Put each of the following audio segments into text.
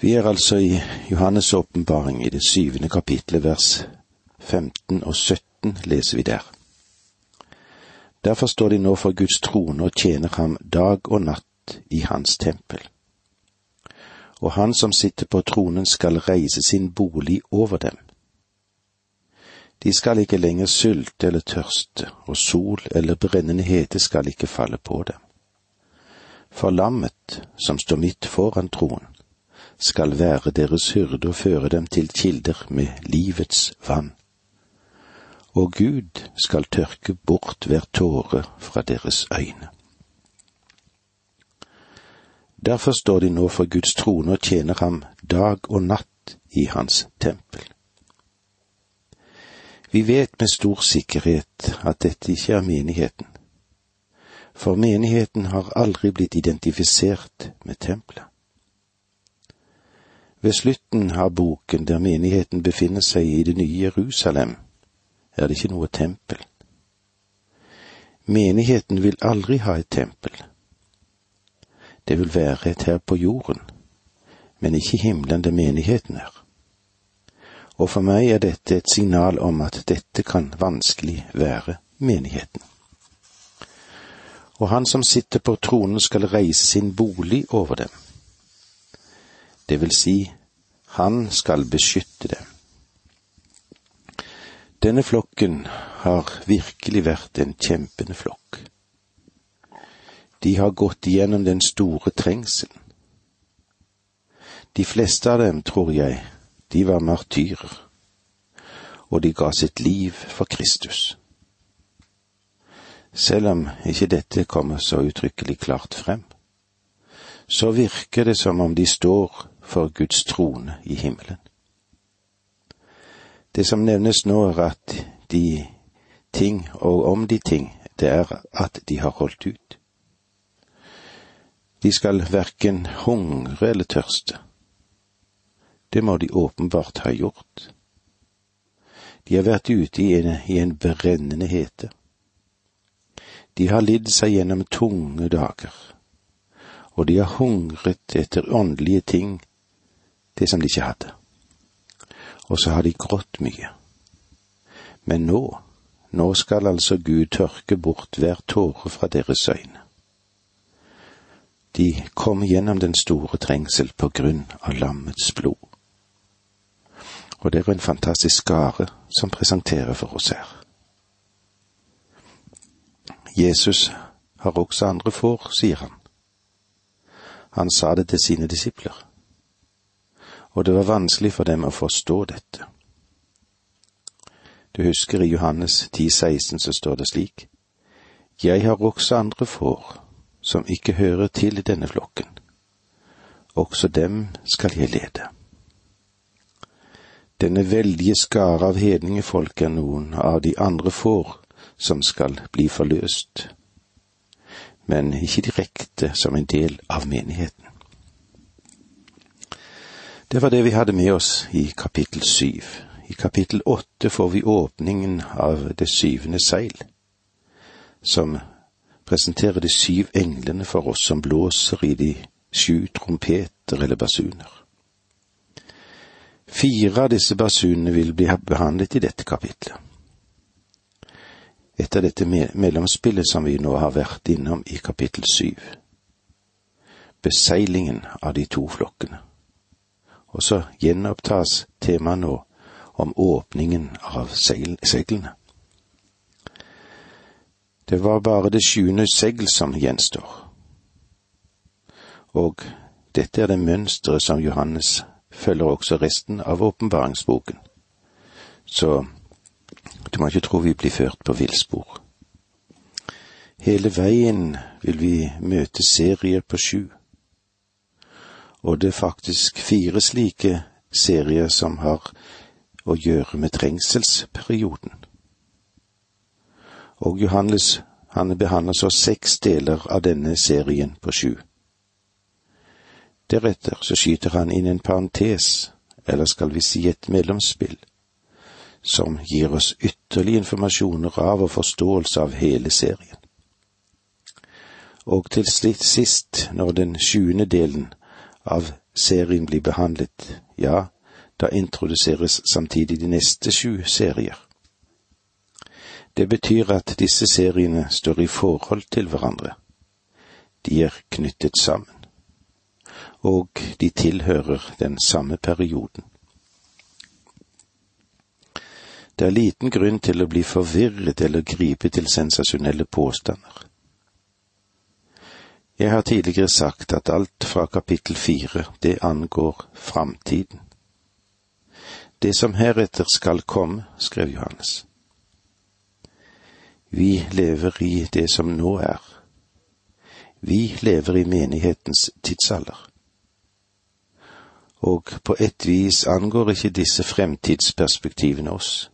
Vi er altså i Johannes' åpenbaring i det syvende kapitlet, vers 15 og 17 leser vi der. Derfor står de nå for Guds trone og tjener ham dag og natt i hans tempel. Og han som sitter på tronen skal reise sin bolig over dem. De skal ikke lenger sulte eller tørste, og sol eller brennende hete skal ikke falle på dem. For lammet, som står midt foran troen, skal være deres hyrde og føre dem til kilder med livets vann. Og Gud skal tørke bort hver tåre fra deres øyne. Derfor står de nå for Guds trone og tjener ham dag og natt i hans tempel. Vi vet med stor sikkerhet at dette ikke er menigheten, for menigheten har aldri blitt identifisert med tempelet. Ved slutten av boken der menigheten befinner seg i det nye Jerusalem, er det ikke noe tempel. Menigheten vil aldri ha et tempel. Det vil være et her på jorden, men ikke himmelen der menigheten er. Og for meg er dette et signal om at dette kan vanskelig være menigheten. Og han som sitter på tronen skal reise sin bolig over dem det vil si, han skal beskytte dem. Denne flokken har virkelig vært en kjempende flokk. De har gått igjennom den store trengselen. De fleste av dem, tror jeg, de var martyrer, og de ga sitt liv for Kristus. Selv om ikke dette kommer så uttrykkelig klart frem, så virker det som om de står for Guds trone i himmelen. Det som nevnes nå, er at de ting og om de ting, det er at de har holdt ut. De skal verken hungre eller tørste. Det må de åpenbart ha gjort. De har vært ute i en, i en brennende hete. De har lidd seg gjennom tunge dager, og de har hungret etter åndelige ting det som de ikke hadde. Og så har de grått mye. Men nå, nå skal altså Gud tørke bort hver tåre fra deres øyne. De kom gjennom den store trengsel på grunn av lammets blod. Og det er en fantastisk skare som presenterer for oss her. Jesus har også andre får, sier han. Han sa det til sine disipler og det var vanskelig for dem å forstå dette. Du husker i Johannes 10,16 så står det slik, Jeg har også andre får som ikke hører til denne flokken. Også dem skal jeg lede. Denne veldige skare av hedningefolk er noen av de andre får som skal bli forløst, men ikke direkte som en del av menigheten. Det var det vi hadde med oss i kapittel syv. I kapittel åtte får vi åpningen av det syvende seil, som presenterer de syv englene for oss som blåser i de sju trompeter eller basuner. Fire av disse basunene vil bli behandlet i dette kapitlet. Etter dette mellomspillet som vi nå har vært innom i kapittel syv. Beseilingen av de to flokkene og så gjenopptas temaet nå om åpningen av seilene. Det var bare det sjuende segl som gjenstår. Og dette er det mønsteret som Johannes følger også resten av åpenbaringsboken. Så du må ikke tro vi blir ført på villspor. Hele veien vil vi møte serier på sju og det er faktisk fire slike serier som har å gjøre med trengselsperioden. Og Johannes han behandler så seks deler av denne serien på sju. Deretter så skyter han inn en parentes, eller skal vi si et mellomspill, som gir oss ytterligere informasjoner av og forståelse av hele serien. Og til sist, når den sjuende delen av serien blir behandlet, ja, da introduseres samtidig de neste sju serier. Det betyr at disse seriene står i forhold til hverandre. De er knyttet sammen. Og de tilhører den samme perioden. Det er liten grunn til å bli forvirret eller gripe til sensasjonelle påstander. Jeg har tidligere sagt at alt fra kapittel fire, det angår framtiden. Det som heretter skal komme, skrev Johannes. Vi lever i det som nå er. Vi lever i menighetens tidsalder. Og på et vis angår ikke disse fremtidsperspektivene oss.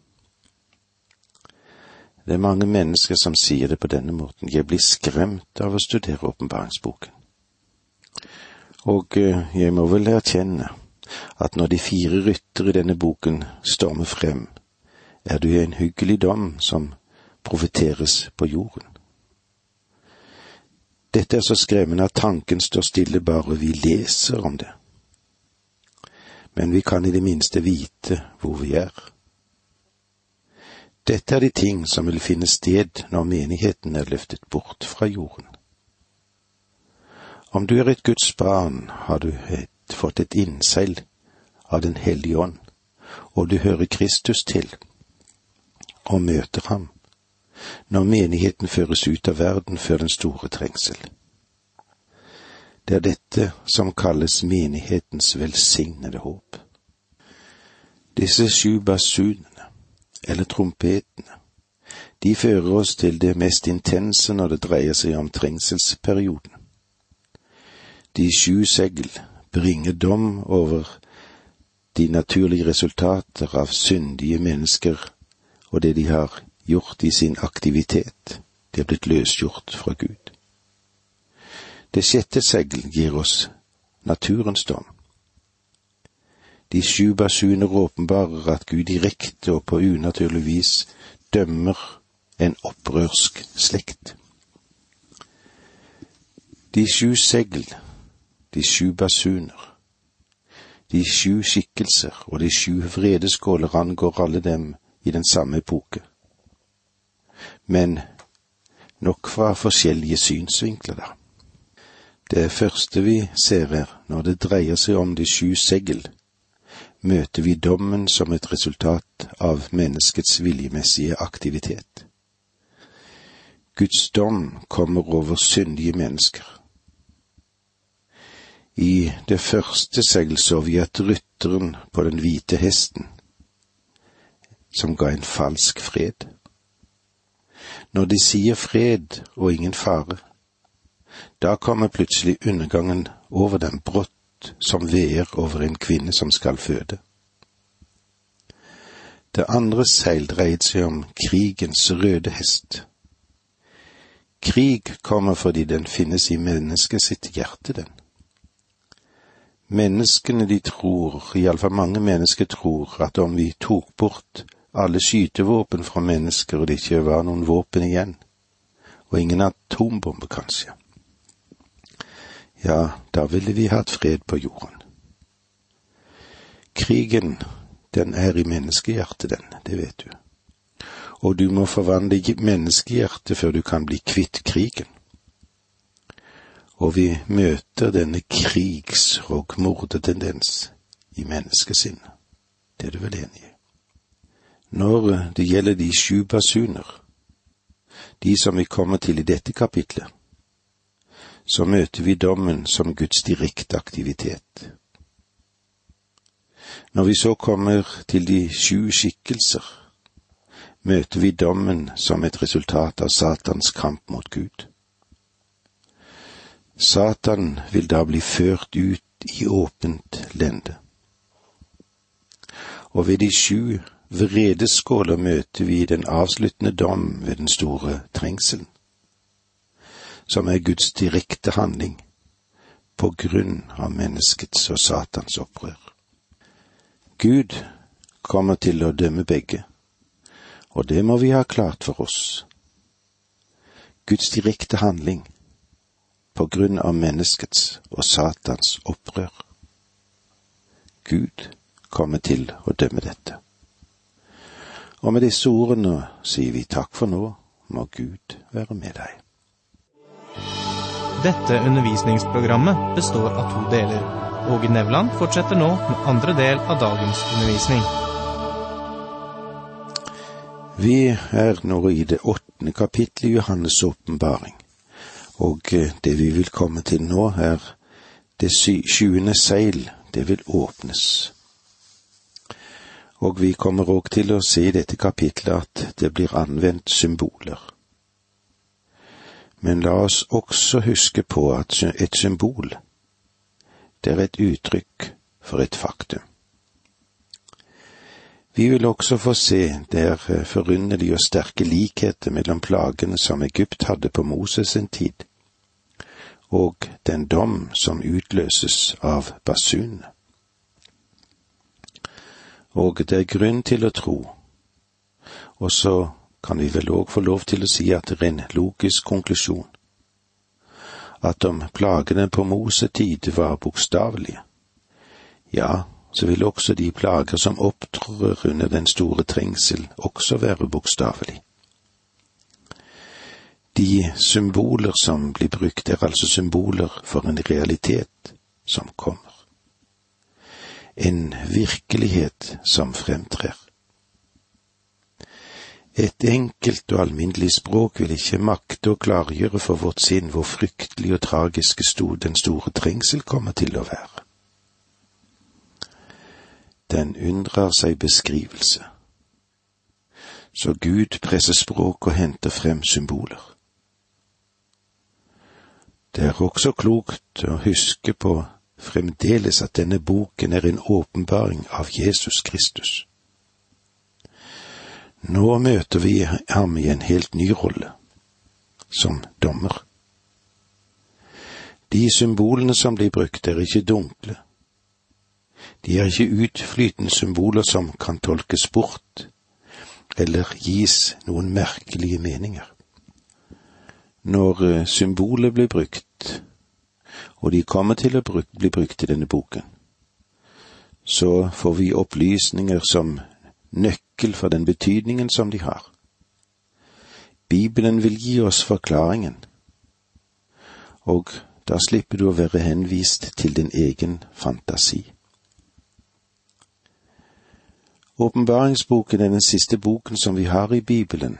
Det er mange mennesker som sier det på denne måten. Jeg blir skremt av å studere åpenbaringsboken. Og eh, jeg må vel erkjenne at når de fire rytter i denne boken stormer frem, er det en hyggelig dom som profeteres på jorden. Dette er så skremmende at tanken står stille bare vi leser om det. Men vi kan i det minste vite hvor vi er. Dette er de ting som vil finne sted når menigheten er løftet bort fra jorden. Om du er et Guds barn, har du et, fått et innseil av Den hellige ånd, og du hører Kristus til og møter ham når menigheten føres ut av verden før den store trengsel. Det er dette som kalles menighetens velsignede håp. Disse sju basunene eller trompetene. De fører oss til det mest intense når det dreier seg om trengselsperioden. De sju segl bringer dom over de naturlige resultater av syndige mennesker og det de har gjort i sin aktivitet. De er blitt løsgjort fra Gud. Det sjette segl gir oss naturens dom. De sju basuner åpenbarer at Gud direkte og på unaturlig vis dømmer en opprørsk slekt. De sju segl, de sju basuner, de sju skikkelser og de sju vredeskåler angår alle dem i den samme epoke. Men nok fra forskjellige synsvinkler, da. Det første vi ser her, når det dreier seg om de sju segl, møter vi dommen som et resultat av menneskets viljemessige aktivitet. Guds dom kommer over syndige mennesker. I det første segl så vi at rytteren på den hvite hesten, som ga en falsk fred. Når de sier fred og ingen fare, da kommer plutselig undergangen over dem brått som veer over en kvinne som skal føde. Det andre seil dreide seg om krigens røde hest. Krig kommer fordi den finnes i mennesket sitt hjerte, den. Menneskene de tror, iallfall mange mennesker tror, at om vi tok bort alle skytevåpen fra mennesker og det ikke var noen våpen igjen, og ingen atombombe kanskje, ja, da ville vi hatt fred på jorden. Krigen, den er i menneskehjertet, den, det vet du. Og du må forvandle menneskehjertet før du kan bli kvitt krigen. Og vi møter denne krigs- og mordetendens i menneskesinnet. Det er du vel enig i? Når det gjelder de sju basuner, de som vi kommer til i dette kapitlet, så møter vi dommen som Guds direkte aktivitet. Når vi så kommer til de sju skikkelser, møter vi dommen som et resultat av Satans kamp mot Gud. Satan vil da bli ført ut i åpent lende. Og ved de sju vredeskåler møter vi den avsluttende dom ved den store trengselen som er Guds direkte handling på grunn av menneskets og Satans opprør. Gud kommer til å dømme begge, og det må vi ha klart for oss. Guds direkte handling på grunn av menneskets og Satans opprør. Gud kommer til å dømme dette. Og med disse ordene sier vi takk for nå, må Gud være med deg. Dette undervisningsprogrammet består av to deler. Åge Nevland fortsetter nå med andre del av dagens undervisning. Vi er nå i det åttende kapittelet i Johannes' åpenbaring, og eh, det vi vil komme til nå, er det sjuende seil, det vil åpnes. Og vi kommer òg til å se i dette kapitlet at det blir anvendt symboler. Men la oss også huske på at et symbol, det er et uttrykk for et faktum. Vi vil også få se der eh, forunderlige og sterke likheter mellom plagene som Egypt hadde på Moses sin tid, og den dom som utløses av basunene. Og det er grunn til å tro, og så kan vi vel òg få lov til å si at det er en logisk konklusjon, at om plagene på Mosetid var bokstavelige, ja, så vil også de plager som opptrår under den store trengsel, også være bokstavelige. De symboler som blir brukt, er altså symboler for en realitet som kommer. En virkelighet som fremtrer. Et enkelt og alminnelig språk vil ikke makte å klargjøre for vårt sinn hvor fryktelig og tragisk den store trengsel kommer til å være den undrer seg beskrivelse. Så Gud presser språk og henter frem symboler. Det er også klokt å huske på fremdeles at denne boken er en åpenbaring av Jesus Kristus. Nå møter vi ham i en helt ny rolle, som dommer. De symbolene som blir brukt, er ikke dunkle, de er ikke utflytende symboler som kan tolkes bort eller gis noen merkelige meninger. Når symbolet symboler blir brukt, og de kommer til å bli brukt i denne boken, så får vi opplysninger som nøkkel for den betydningen som de har. Bibelen vil gi oss forklaringen, og da slipper du å være henvist til din egen fantasi. Åpenbaringsboken er den siste boken som vi har i Bibelen,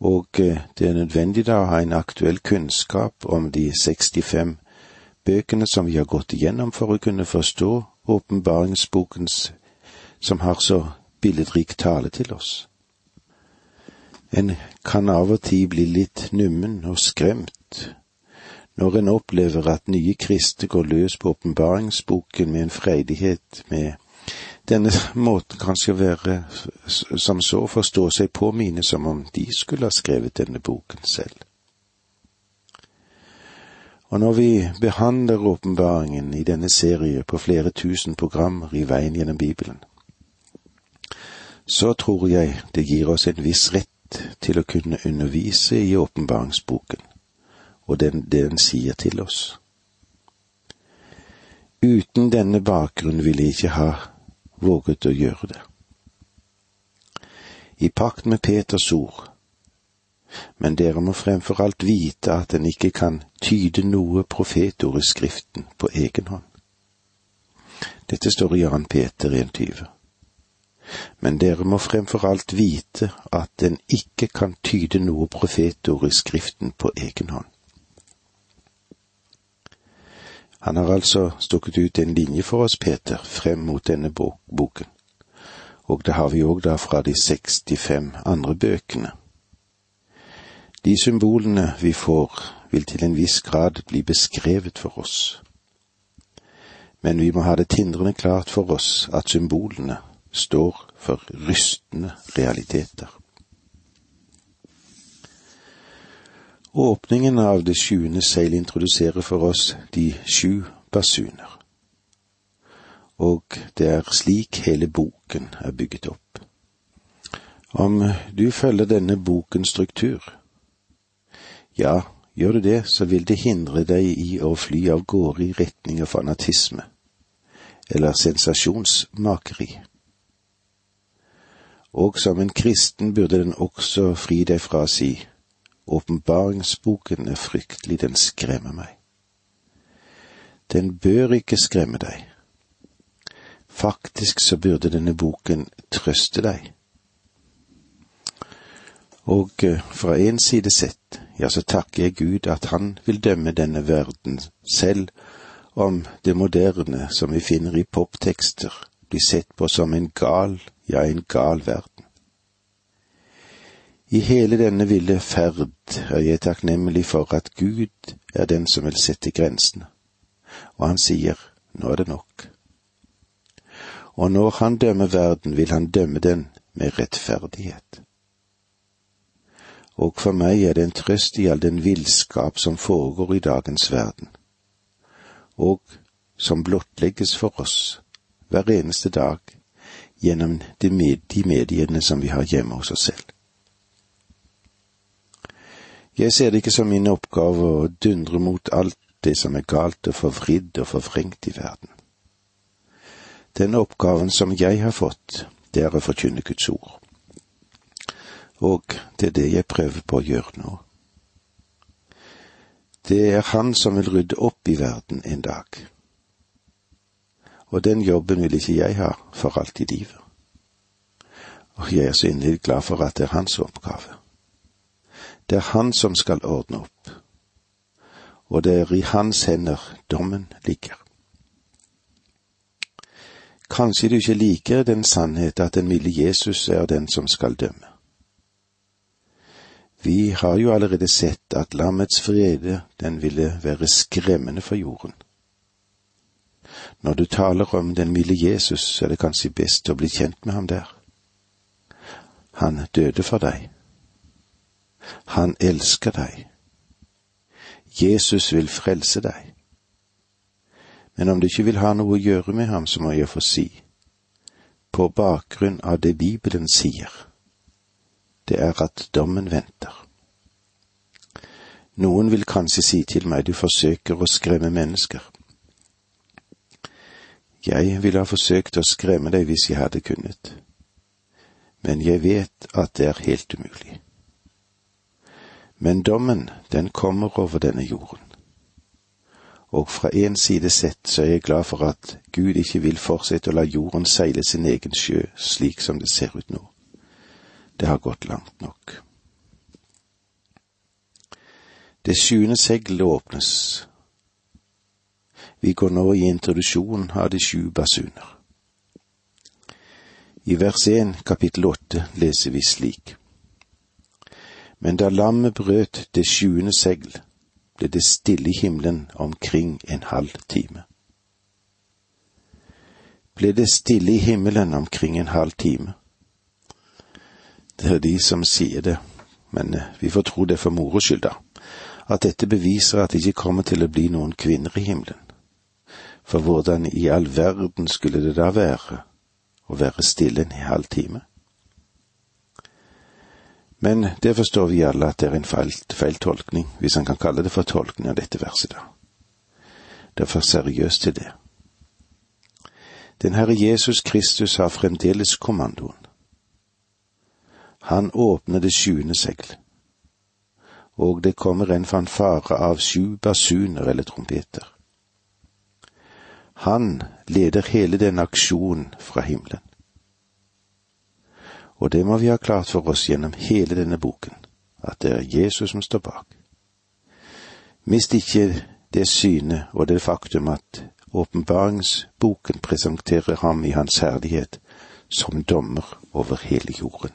og eh, det er nødvendig da å ha en aktuell kunnskap om de 65 bøkene som vi har gått igjennom for å kunne forstå åpenbaringsbokens som har så billedrik tale til oss. En kan av og til bli litt nummen og skremt når en opplever at nye kristne går løs på åpenbaringsboken med en freidighet med denne måten kanskje være som så forstå seg på mine som om de skulle ha skrevet denne boken selv. Og når vi behandler åpenbaringen i denne serie på flere tusen programmer i veien gjennom Bibelen, så tror jeg det gir oss en viss rett til å kunne undervise i åpenbaringsboken og det den sier til oss. Uten denne bakgrunnen ville jeg ikke ha våget å gjøre det. I pakt med Peters ord. Men dere må fremfor alt vite at en ikke kan tyde noe profetord i Skriften på egen hånd. Dette står i Jan Peter 1,20. Men dere må fremfor alt vite at en ikke kan tyde noe profetord i Skriften på egen hånd. Han har altså stukket ut en linje for oss, Peter, frem mot denne boken. Og det har vi òg da fra de 65 andre bøkene. De symbolene vi får, vil til en viss grad bli beskrevet for oss. Men vi må ha det tindrende klart for oss at symbolene står for rystende realiteter. Åpningen av det sjuende seil introduserer for oss de sju basuner. Og det er slik hele boken er bygget opp. Om du følger denne bokens struktur, ja, gjør du det, så vil det hindre deg i å fly av gårde i retning av fanatisme, eller sensasjonsmakeri. Og som en kristen burde den også fri deg fra å si, åpenbaringsboken er fryktelig, den skremmer meg. Den bør ikke skremme deg. Faktisk så burde denne boken trøste deg. Og eh, fra en side sett, ja, så takker jeg Gud at han vil dømme denne verden, selv om det moderne som vi finner i poptekster, blir sett på som en gal, ja, en gal verden. I hele denne ville ferd er jeg takknemlig for at Gud er den som vil sette grensene, og han sier, nå er det nok. Og når han dømmer verden, vil han dømme den med rettferdighet og for meg er det en trøst i all den villskap som foregår i dagens verden, og som blottlegges for oss hver eneste dag gjennom de, mediene som vi har hjemme hos oss selv. Jeg ser det ikke som min oppgave å dundre mot alt det som er galt og forvridd og forvrengt i verden. Den oppgaven som jeg har fått, det er å forkynne Guds ord og det er det jeg prøver på å gjøre nå. Det er Han som vil rydde opp i verden en dag. Og den jobben vil ikke jeg ha for alt i livet. Og jeg er så inderlig glad for at det er hans oppgave. Det er han som skal ordne opp, og det er i hans hender dommen ligger. Kanskje du ikke liker den sannhet at den milde Jesus er den som skal dømme. Vi har jo allerede sett at lammets frede, den ville være skremmende for jorden. Når du taler om den milde Jesus, er det kanskje best å bli kjent med ham der. Han døde for deg. Han elsker deg. Jesus vil frelse deg. Men om du ikke vil ha noe å gjøre med ham, så må jeg få si, på bakgrunn av det Bibelen sier, det er at dommen venter. Noen vil kanskje si til meg du forsøker å skremme mennesker. Jeg ville ha forsøkt å skremme deg hvis jeg hadde kunnet, men jeg vet at det er helt umulig. Men dommen, den kommer over denne jorden. Og fra en side sett så er jeg glad for at Gud ikke vil fortsette å la jorden seile sin egen sjø slik som det ser ut nå. Det har gått langt nok. Det sjuende seglet åpnes. Vi går nå i introduksjonen av de sju basuner. I vers 1 kapittel 8 leser vi slik. Men da lammet brøt det sjuende segl, ble det stille i himmelen omkring en halv time. Ble det stille i himmelen omkring en halv time? Det er de som sier det, men eh, vi får tro det for moro skyld, da, at dette beviser at det ikke kommer til å bli noen kvinner i himmelen. For hvordan i all verden skulle det da være å være stille en halv time? Men det forstår vi alle at det er en feil, tolkning, hvis han kan kalle det for tolkning av dette verset, da. Det er for seriøst til det. Den Herre Jesus Kristus har fremdeles kommandoen. Han åpner det sjuende segl, og det kommer en fanfare av sju basuner eller trompeter. Han leder hele denne aksjonen fra himmelen. Og det må vi ha klart for oss gjennom hele denne boken, at det er Jesus som står bak. Mist ikke det synet og det faktum at åpenbaringsboken presenterer ham i hans herlighet som dommer over hele jorden.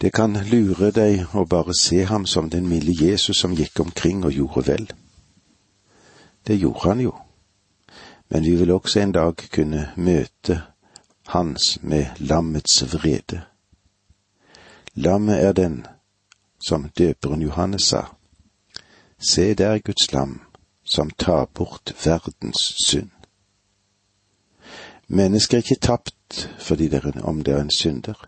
Det kan lure deg å bare se ham som den milde Jesus som gikk omkring og gjorde vel. Det gjorde han jo, men vi vil også en dag kunne møte hans med lammets vrede. Lammet er den som døperen Johannes sa, se der Guds lam som tar bort verdens synd. Mennesket er ikke tapt fordi det er, om det er en synder.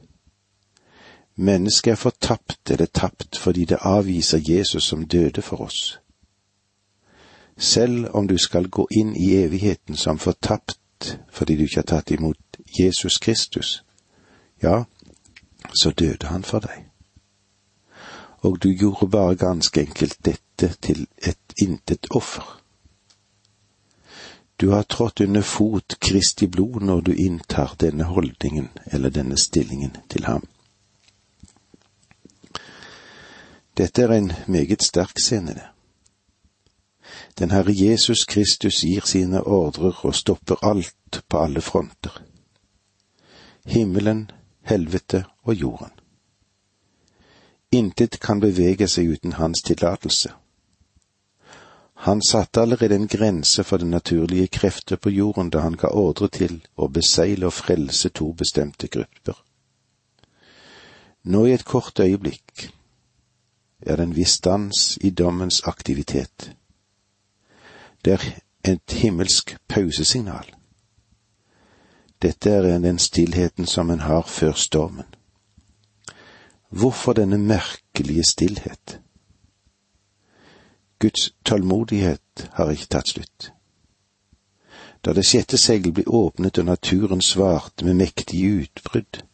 Mennesket er fortapt eller tapt fordi det avviser Jesus som døde for oss. Selv om du skal gå inn i evigheten som fortapt fordi du ikke har tatt imot Jesus Kristus, ja, så døde han for deg. Og du gjorde bare ganske enkelt dette til et intet offer. Du har trådt under fot Kristi blod når du inntar denne holdningen eller denne stillingen til ham. Dette er en meget sterk scene, det. Den Herre Jesus Kristus gir sine ordrer og stopper alt på alle fronter. Himmelen, helvete og jorden. Intet kan bevege seg uten hans tillatelse. Han satte allerede en grense for det naturlige krefter på jorden da han ga ordre til å beseile og frelse to bestemte grupper. Nå i et kort øyeblikk er det en viss stans i dommens aktivitet. Det er et himmelsk pausesignal. Dette er den stillheten som en har før stormen. Hvorfor denne merkelige stillhet? Guds tålmodighet har ikke tatt slutt. Da det sjette seil ble åpnet og naturen svarte med mektige utbrudd,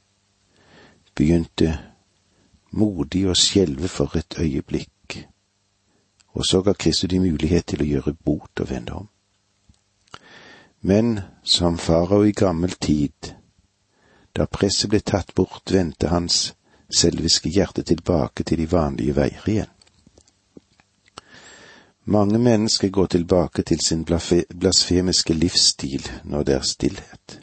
begynte modig å skjelve for et øyeblikk, og så ga Kristus de mulighet til å gjøre bot og vende om. Men som farao i gammel tid, da presset ble tatt bort, vendte hans selviske hjerte tilbake til de vanlige veier igjen. Mange mennesker går tilbake til sin blasfemiske livsstil når det er stillhet.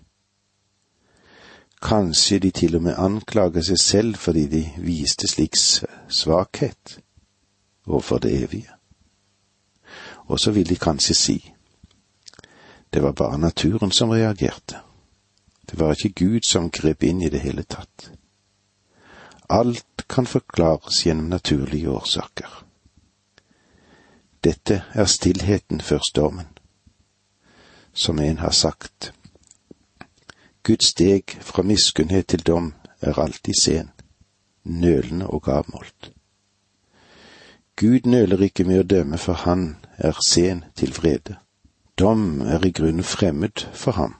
Kanskje de til og med anklager seg selv fordi de viste slik svakhet overfor det evige. Og så vil de kanskje si, det var bare naturen som reagerte, det var ikke Gud som grep inn i det hele tatt. Alt kan forklares gjennom naturlige årsaker. Dette er stillheten før stormen. Som en har sagt, Guds steg fra miskunnhet til dom er alltid sen, nølende og avmålt. Gud nøler ikke med å dømme, for han er sen til vrede. Dom er i grunnen fremmed for ham.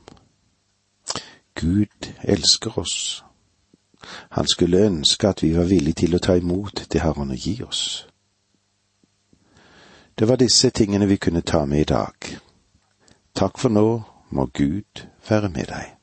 Gud elsker oss. Han skulle ønske at vi var villige til å ta imot det Herren å gi oss. Det var disse tingene vi kunne ta med i dag. Takk for nå, må Gud være med deg.